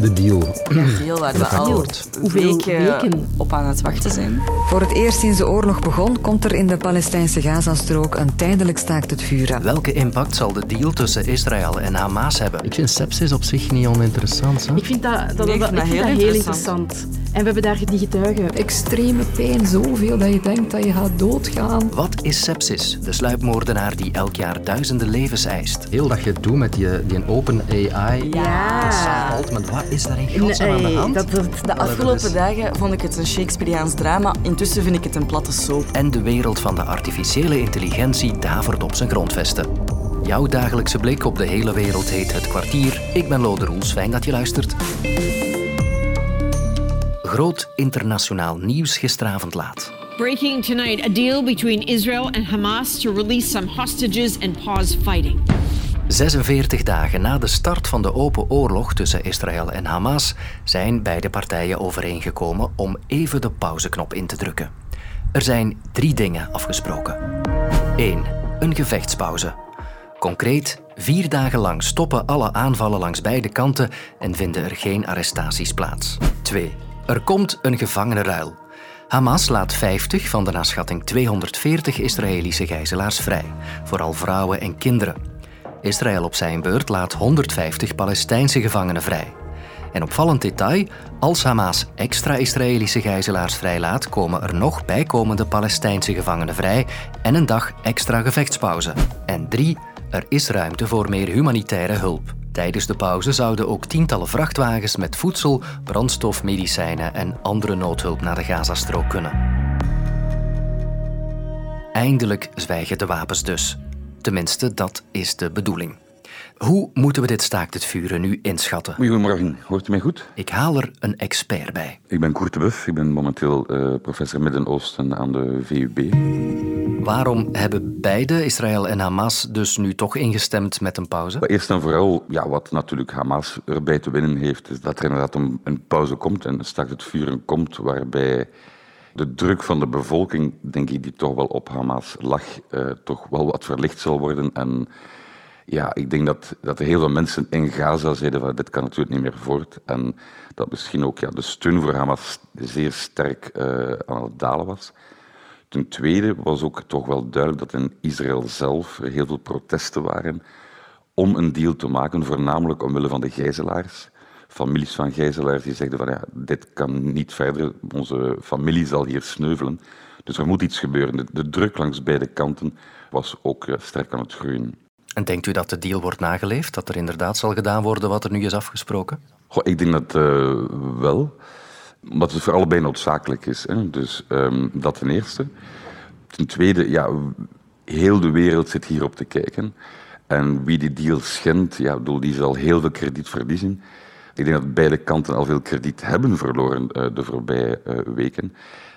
de deal. Heel waar we al Hoeveel weken, weken? op aan het wachten zijn. Voor het eerst sinds de oorlog begon, komt er in de Palestijnse Gazastrook een tijdelijk staakt het vuren. Welke impact zal de deal tussen Israël en Hamas hebben? Ik vind sepsis op zich niet oninteressant. Hè? Ik vind dat, dat, Nee, ik dat, vind dat ik vind heel dat heel interessant. interessant. En we hebben daar die getuigen. extreme pijn, zoveel dat je denkt dat je gaat doodgaan. Wat is sepsis, de sluipmoordenaar die elk jaar duizenden levens eist? Heel dat je doet met die, die open AI. Ja. Ultimate, wat is daar in godsnaam aan de hand? dat, dat, De afgelopen dagen vond ik het een Shakespeareaans drama. Intussen vind ik het een platte soap. En de wereld van de artificiële intelligentie davert op zijn grondvesten. Jouw dagelijkse blik op de hele wereld heet Het Kwartier. Ik ben Lode Roels, fijn dat je luistert. Groot internationaal nieuws gisteravond laat. Breaking tonight, a deal between Israel and Hamas to release some hostages and pause fighting. 46 dagen na de start van de open oorlog tussen Israël en Hamas zijn beide partijen overeengekomen om even de pauzeknop in te drukken. Er zijn drie dingen afgesproken. 1. Een gevechtspauze. Concreet, vier dagen lang stoppen alle aanvallen langs beide kanten en vinden er geen arrestaties plaats. 2. Er komt een gevangenenruil. Hamas laat 50 van de naar schatting 240 Israëlische gijzelaars vrij, vooral vrouwen en kinderen. Israël op zijn beurt laat 150 Palestijnse gevangenen vrij. En opvallend detail, als Hamas extra Israëlische gijzelaars vrijlaat, komen er nog bijkomende Palestijnse gevangenen vrij en een dag extra gevechtspauze. En drie, er is ruimte voor meer humanitaire hulp. Tijdens de pauze zouden ook tientallen vrachtwagens met voedsel, brandstof, medicijnen en andere noodhulp naar de Gazastrook kunnen. Eindelijk zwijgen de wapens dus. Tenminste, dat is de bedoeling. Hoe moeten we dit staakt het vuren nu inschatten? Goedemorgen, hoort u mij goed? Ik haal er een expert bij. Ik ben Koert de Buff, ik ben momenteel eh, professor Midden-Oosten aan de VUB. Waarom hebben beide, Israël en Hamas, dus nu toch ingestemd met een pauze? Eerst en vooral, ja, wat natuurlijk Hamas erbij te winnen heeft, is dat er inderdaad een, een pauze komt en staakt het vuren komt, waarbij de druk van de bevolking, denk ik, die toch wel op Hamas lag, eh, toch wel wat verlicht zal worden. En ja, ik denk dat, dat heel veel mensen in Gaza zeiden van dit kan natuurlijk niet meer voort. En dat misschien ook ja, de steun voor Hamas zeer sterk eh, aan het dalen was. Ten tweede was ook toch wel duidelijk dat in Israël zelf heel veel protesten waren om een deal te maken, voornamelijk omwille van de gijzelaars. Families van gijzelaars die zeiden van ja, dit kan niet verder, onze familie zal hier sneuvelen. Dus er moet iets gebeuren. De, de druk langs beide kanten was ook eh, sterk aan het groeien. En denkt u dat de deal wordt nageleefd? Dat er inderdaad zal gedaan worden wat er nu is afgesproken? Goh, ik denk dat eh, wel, omdat het voor allebei noodzakelijk is. Hè. Dus ehm, dat ten eerste. Ten tweede, ja, heel de wereld zit hierop te kijken. En wie die deal schendt, ja, bedoel, die zal heel veel krediet verliezen. Ik denk dat beide kanten al veel krediet hebben verloren eh, de voorbije eh, weken.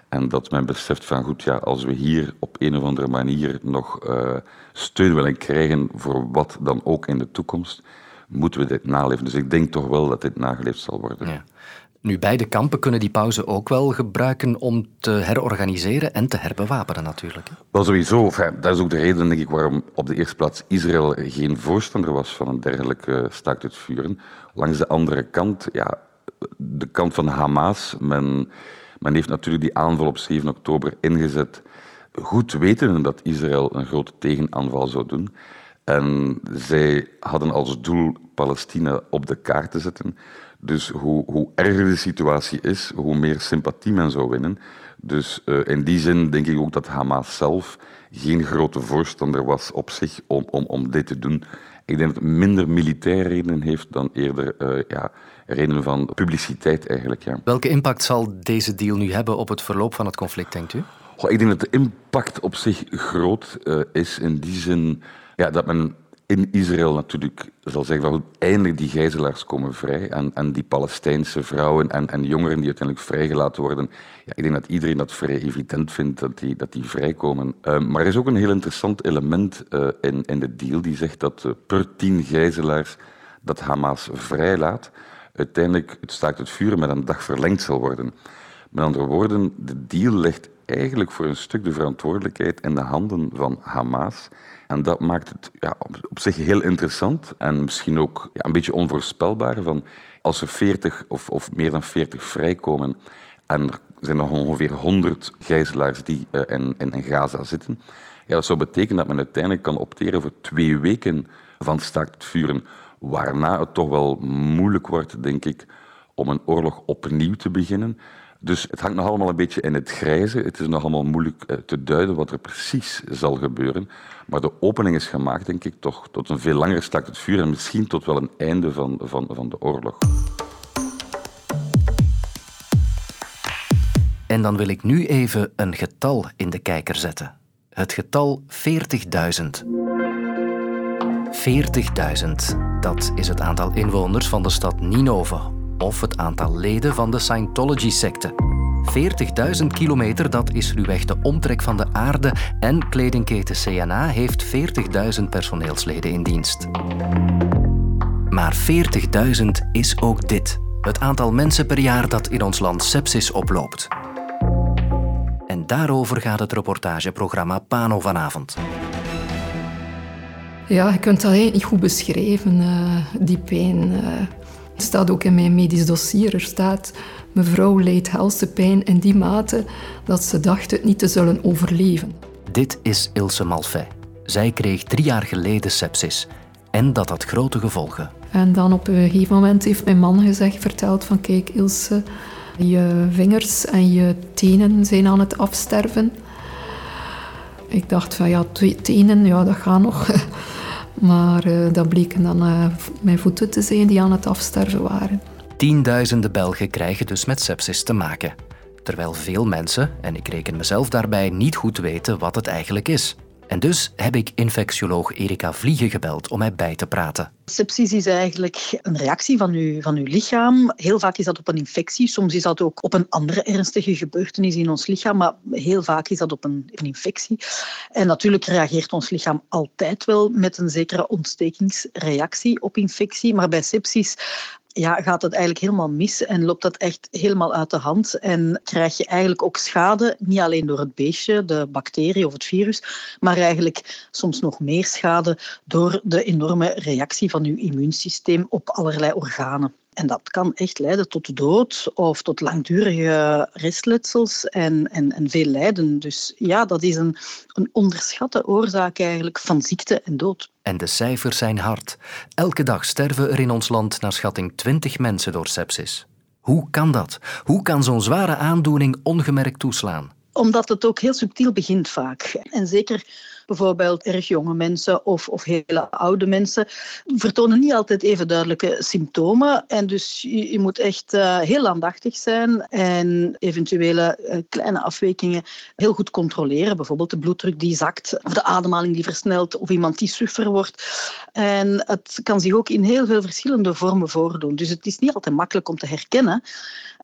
En dat men beseft van goed, ja, als we hier op een of andere manier nog eh, steun willen krijgen voor wat dan ook in de toekomst, moeten we dit naleven. Dus ik denk toch wel dat dit nageleefd zal worden. Ja. Nu, beide kampen kunnen die pauze ook wel gebruiken om te herorganiseren en te herbewapenen natuurlijk. Wel sowieso, dat is ook de reden denk ik, waarom op de eerste plaats Israël geen voorstander was van een dergelijke staakt het. Langs de andere kant, ja, de kant van Hamas, men, men heeft natuurlijk die aanval op 7 oktober ingezet, goed wetende dat Israël een grote tegenaanval zou doen. En zij hadden als doel Palestina op de kaart te zetten. Dus hoe, hoe erger de situatie is, hoe meer sympathie men zou winnen. Dus uh, in die zin denk ik ook dat Hamas zelf geen grote voorstander was op zich om, om, om dit te doen. Ik denk dat het minder militaire redenen heeft dan eerder uh, ja, redenen van publiciteit eigenlijk. Ja. Welke impact zal deze deal nu hebben op het verloop van het conflict, denkt u? Goh, ik denk dat de impact op zich groot uh, is in die zin ja, dat men in Israël natuurlijk zal zeggen goed, eindelijk die gijzelaars komen vrij en, en die Palestijnse vrouwen en, en jongeren die uiteindelijk vrijgelaten worden. Ja, ik denk dat iedereen dat vrij evident vindt dat die, dat die vrijkomen. Uh, maar er is ook een heel interessant element uh, in, in de deal die zegt dat uh, per tien gijzelaars dat Hamas vrijlaat, uiteindelijk het staakt het vuren met een dag verlengd zal worden. Met andere woorden, de deal legt eigenlijk voor een stuk de verantwoordelijkheid in de handen van Hamas. En dat maakt het ja, op, zich heel interessant en misschien ook ja, een beetje onvoorspelbaar. Van als er 40 of, of meer dan 40 vrijkomen en er zijn nog ongeveer 100 gijzelaars die uh, in, in, Gaza zitten, ja, dat zou betekenen dat men uiteindelijk kan opteren voor twee weken van staakt vuren, waarna het toch wel moeilijk wordt, denk ik, om een oorlog opnieuw te beginnen. Dus het hangt nog allemaal een beetje in het grijze. Het is nog allemaal moeilijk eh, te duiden wat er precies zal gebeuren. Maar de opening is gemaakt, denk ik, toch tot een veel langer stakt het vuur en misschien tot wel een einde van, van, van de oorlog. En dan wil ik nu even een getal in de kijker zetten. Het getal 40.000. 40.000, dat is het aantal inwoners van de stad Ninove, of het aantal leden van de Scientology-secte. 40.000 kilometer, dat is ruwweg de omtrek van de aarde en kledingketen CNA heeft 40.000 personeelsleden in dienst. Maar 40.000 is ook dit. Het aantal mensen per jaar dat in ons land sepsis oploopt. En daarover gaat het reportageprogramma Pano vanavond. Ja, je kunt dat niet goed beschrijven, uh, die pijn. Uh, het staat ook in mijn medisch dossier. Er staat, mevrouw leidt helse pijn in die mate dat ze dacht het niet te zullen overleven. Dit is Ilse Malfay. Zij kreeg drie jaar geleden sepsis. En dat had grote gevolgen. En dan op een gegeven moment heeft mijn man gezegd, verteld van kijk Ilse, je vingers en je tenen zijn aan het afsterven. Ik dacht van ja, tenen, ja dat gaat nog. Maar uh, dat bleken dan uh, mijn voeten te zijn die aan het afsterven waren. Tienduizenden Belgen krijgen dus met sepsis te maken. Terwijl veel mensen, en ik reken mezelf daarbij, niet goed weten wat het eigenlijk is. En dus heb ik infectioloog Erika Vliegen gebeld om mij bij te praten. Sepsis is eigenlijk een reactie van uw, van uw lichaam. Heel vaak is dat op een infectie, soms is dat ook op een andere ernstige gebeurtenis in ons lichaam, maar heel vaak is dat op een, een infectie. En natuurlijk reageert ons lichaam altijd wel met een zekere ontstekingsreactie op infectie, maar bij sepsis ja, gaat het eigenlijk helemaal mis en loopt dat echt helemaal uit de hand. En krijg je eigenlijk ook schade, niet alleen door het beestje, de bacterie of het virus, maar eigenlijk soms nog meer schade door de enorme reactie van je immuunsysteem op allerlei organen. En dat kan echt leiden tot dood of tot langdurige restletsels en, en, en veel lijden. Dus ja, dat is een, een onderschatte oorzaak eigenlijk van ziekte en dood. En de cijfers zijn hard. Elke dag sterven er in ons land naar schatting 20 mensen door sepsis. Hoe kan dat? Hoe kan zo'n zware aandoening ongemerkt toeslaan? Omdat het ook heel subtiel begint vaak. En zeker bijvoorbeeld erg jonge mensen of, of hele oude mensen, vertonen niet altijd even duidelijke symptomen. En dus je, je moet echt uh, heel aandachtig zijn en eventuele uh, kleine afwijkingen heel goed controleren. Bijvoorbeeld de bloeddruk die zakt, of de ademhaling die versnelt, of iemand die suffer wordt. En het kan zich ook in heel veel verschillende vormen voordoen. Dus het is niet altijd makkelijk om te herkennen.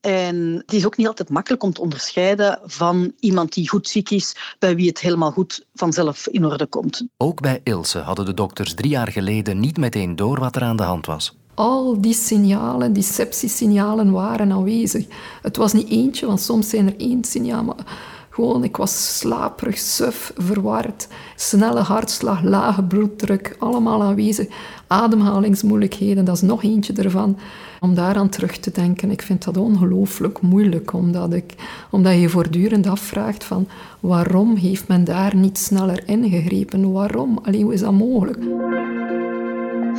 En het is ook niet altijd makkelijk om te onderscheiden van iemand die goed ziek is, bij wie het helemaal goed vanzelf in orde komt. Ook bij Ilse hadden de dokters drie jaar geleden niet meteen door wat er aan de hand was. Al die signalen, die sepsissignalen waren aanwezig. Het was niet eentje, want soms zijn er één signaal, maar ik was slaperig, suf, verward. Snelle hartslag, lage bloeddruk, allemaal aanwezig. Ademhalingsmoeilijkheden, dat is nog eentje ervan. Om daaraan terug te denken, ik vind dat ongelooflijk moeilijk, omdat, ik, omdat je voortdurend afvraagt van waarom heeft men daar niet sneller ingegrepen? Waarom? Alleen hoe is dat mogelijk?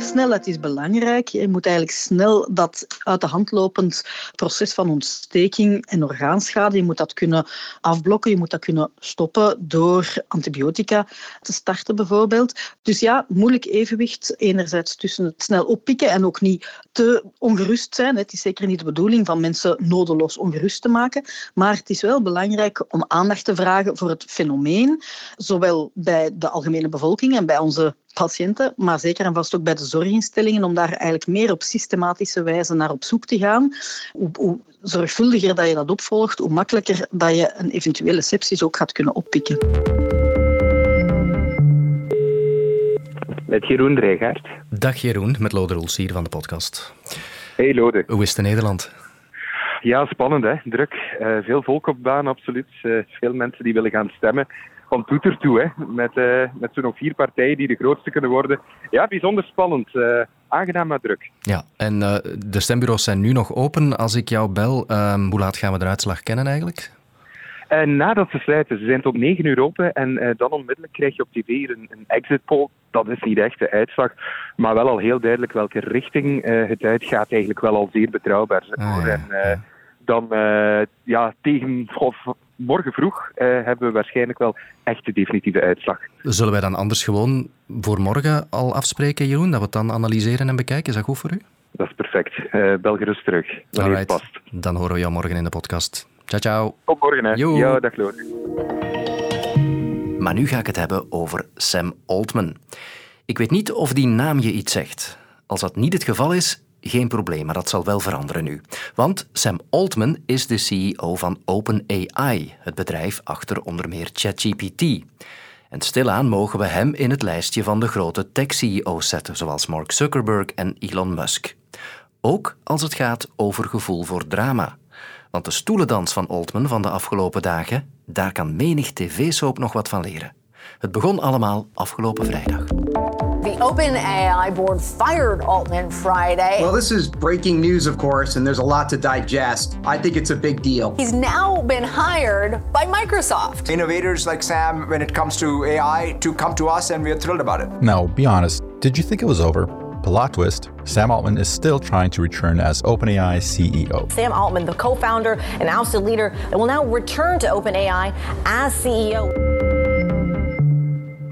Snelheid is belangrijk. Je moet eigenlijk snel dat uit de hand lopend proces van ontsteking en orgaanschade, je moet dat kunnen afblokken, je moet dat kunnen stoppen door antibiotica te starten bijvoorbeeld. Dus ja, moeilijk evenwicht enerzijds tussen het snel oppikken en ook niet te ongerust zijn. Het is zeker niet de bedoeling van mensen nodeloos ongerust te maken, maar het is wel belangrijk om aandacht te vragen voor het fenomeen, zowel bij de algemene bevolking en bij onze patiënten, maar zeker en vast ook bij de zorginstellingen, om daar eigenlijk meer op systematische wijze naar op zoek te gaan. Hoe, hoe zorgvuldiger dat je dat opvolgt, hoe makkelijker dat je een eventuele sepsis ook gaat kunnen oppikken. Met Jeroen Drijgaard. Dag Jeroen, met Lode Roels hier van de podcast. Hey Lode. Hoe is het in Nederland? Ja, spannend hè, druk. Uh, veel volk op baan, absoluut. Uh, veel mensen die willen gaan stemmen. Van toeter toe, hè. Met, uh, met zo'n nog vier partijen die de grootste kunnen worden. Ja, bijzonder spannend. aangenaam maar druk. Ja, en de stembureaus zijn nu nog open. Als ik jou bel, ehm, hoe laat gaan we de uitslag kennen eigenlijk? Uh, nadat ze sluiten. Ze zijn tot 9 uur open en uh, dan onmiddellijk krijg je op tv een, een exit poll. Dat is niet echt de uitslag, maar wel al heel duidelijk welke richting uh, het uitgaat. Eigenlijk wel al zeer betrouwbaar. Ah, ja, en dan ja, tegen of, morgen vroeg hebben we waarschijnlijk wel echt de definitieve uitslag. Zullen wij dan anders gewoon voor morgen al afspreken, Jeroen? Dat we het dan analyseren en bekijken? Is dat goed voor u? Dat is perfect. bel gerust terug, wanneer past. Dan horen we jou morgen in de podcast. Ciao, ciao. Tot morgen, hè. Ja, dag Loor. Maar nu ga ik het hebben over Sam Altman. Ik weet niet of die naam je iets zegt. Als dat niet het geval is, geen probleem, maar dat zal wel veranderen nu. Want Sam Altman is de CEO van OpenAI, het bedrijf achter onder meer ChatGPT. En stilaan mogen we hem in het lijstje van de grote tech-CEO's zetten, zoals Mark Zuckerberg en Elon Musk. Ook als het gaat over gevoel voor drama. Want de stoelendans van Altman van de afgelopen dagen, daar kan menig tv-soap nog wat van leren. Het begon allemaal afgelopen vrijdag. The OpenAI board fired Altman Friday. Well, this is breaking news, of course, and there's a lot to digest. I think it's a big deal. He's now been hired by Microsoft. Innovators like Sam, when it comes to AI, to come to us, and we are thrilled about it. Now, be honest. Did you think it was over? Plot twist Sam Altman is still trying to return as OpenAI CEO. Sam Altman, the co founder and ousted leader, will now return to OpenAI as CEO.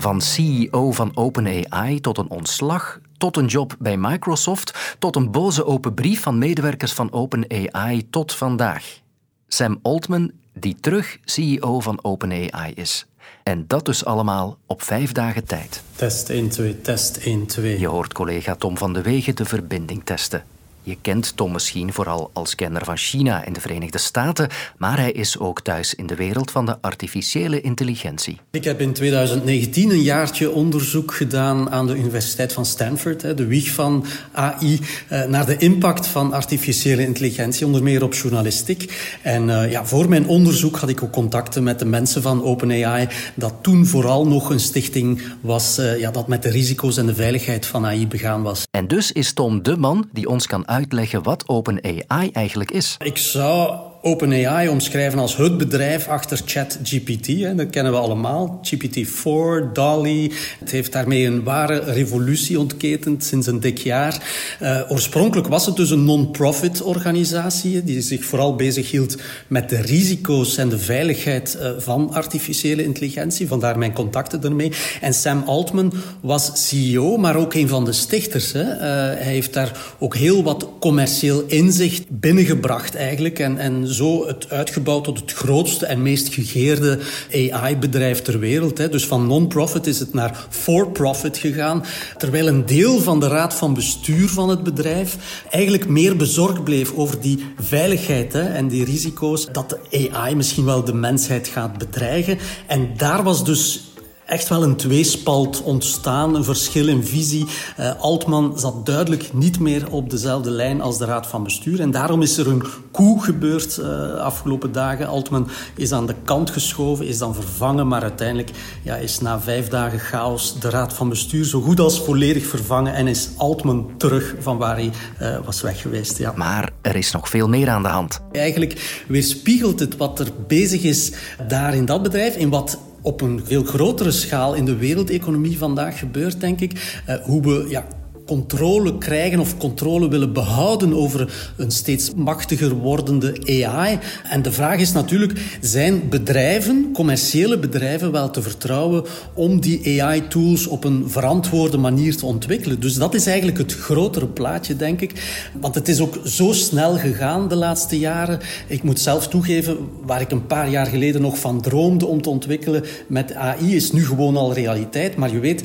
Van CEO van OpenAI tot een ontslag, tot een job bij Microsoft, tot een boze open brief van medewerkers van OpenAI tot vandaag. Sam Altman, die terug CEO van OpenAI is. En dat dus allemaal op vijf dagen tijd. Test 1, 2, test 1, 2. Je hoort collega Tom van de Wegen de verbinding testen. Je kent Tom misschien vooral als kenner van China en de Verenigde Staten, maar hij is ook thuis in de wereld van de artificiële intelligentie. Ik heb in 2019 een jaartje onderzoek gedaan aan de Universiteit van Stanford, de wieg van AI, eh, naar de impact van artificiële intelligentie, onder meer op journalistiek. En eh, ja, voor mijn onderzoek had ik ook contacten met de mensen van OpenAI, dat toen vooral nog een stichting was eh, ja, dat met de risico's en de veiligheid van AI begaan was. En dus is Tom de man die ons kan uitleggen wat OpenAI eigenlijk is? Ik zou OpenAI omschrijven als het bedrijf achter ChatGPT. Dat kennen we allemaal. GPT-4, DALI. Het heeft daarmee een ware revolutie ontketend sinds een dik jaar. Uh, oorspronkelijk was het dus een non-profit organisatie die zich vooral bezighield met de risico's en de veiligheid uh, van artificiële intelligentie. Vandaar mijn contacten ermee. En Sam Altman was CEO, maar ook een van de stichters. Hè. Uh, hij heeft daar ook heel wat commercieel inzicht binnengebracht eigenlijk. En, en zo het uitgebouwd tot het grootste en meest gegeerde AI-bedrijf ter wereld. Hè. Dus van non-profit is het naar for-profit gegaan. Terwijl een deel van de raad van bestuur van het bedrijf eigenlijk meer bezorgd bleef over die veiligheid hè, en die risico's dat de AI misschien wel de mensheid gaat bedreigen. En daar was dus echt wel een tweespalt ontstaan, een verschil in visie. Uh, Altman zat duidelijk niet meer op dezelfde lijn als de Raad van Bestuur. En daarom is er een coup gebeurd uh, afgelopen dagen. Altman is aan de kant geschoven, is dan vervangen, maar uiteindelijk ja, is na vijf dagen chaos de Raad van Bestuur zo goed als volledig vervangen en is Altman terug van waar hij uh, was weg geweest. Ja. Maar er is nog veel meer aan de hand. Eigenlijk weerspiegelt het wat er bezig is daar in dat bedrijf, in wat op een veel grotere schaal in de wereldeconomie vandaag gebeurt, denk ik. Uh, hoe we ja, controle krijgen of controle willen behouden over een steeds machtiger wordende AI. En de vraag is natuurlijk, zijn bedrijven, commerciële bedrijven, wel te vertrouwen om die AI-tools op een verantwoorde manier te ontwikkelen? Dus dat is eigenlijk het grotere plaatje, denk ik. Want het is ook zo snel gegaan de laatste jaren. Ik moet zelf toegeven, waar ik een paar jaar geleden nog van droomde om te ontwikkelen met AI, is nu gewoon al realiteit. Maar je weet,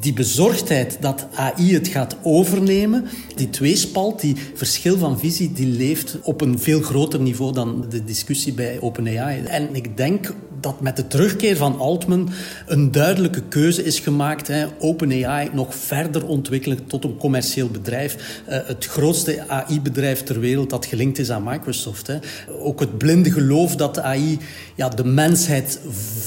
die bezorgdheid dat AI het gaat overnemen, die tweespalt, die verschil van visie, die leeft op een veel groter niveau dan de discussie bij OpenAI. En ik denk dat met de terugkeer van Altman een duidelijke keuze is gemaakt. OpenAI nog verder ontwikkelen tot een commercieel bedrijf. Uh, het grootste AI-bedrijf ter wereld dat gelinkt is aan Microsoft. Ook het blinde geloof dat AI ja, de mensheid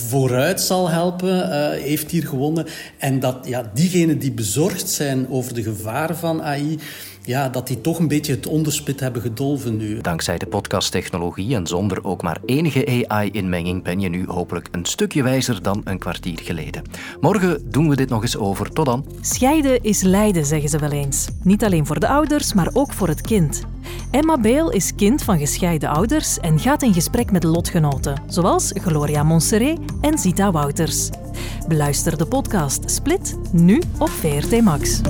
vooruit zal helpen, uh, heeft hier gewonnen. En dat ja, diegenen die bezorgd zijn over de gevaren van AI ja, dat die toch een beetje het onderspit hebben gedolven nu. Dankzij de podcasttechnologie en zonder ook maar enige AI-inmenging ben je nu hopelijk een stukje wijzer dan een kwartier geleden. Morgen doen we dit nog eens over. Tot dan. Scheiden is lijden, zeggen ze wel eens. Niet alleen voor de ouders, maar ook voor het kind. Emma Beel is kind van gescheiden ouders en gaat in gesprek met lotgenoten, zoals Gloria Montserrat en Zita Wouters. Beluister de podcast Split nu op VRT Max.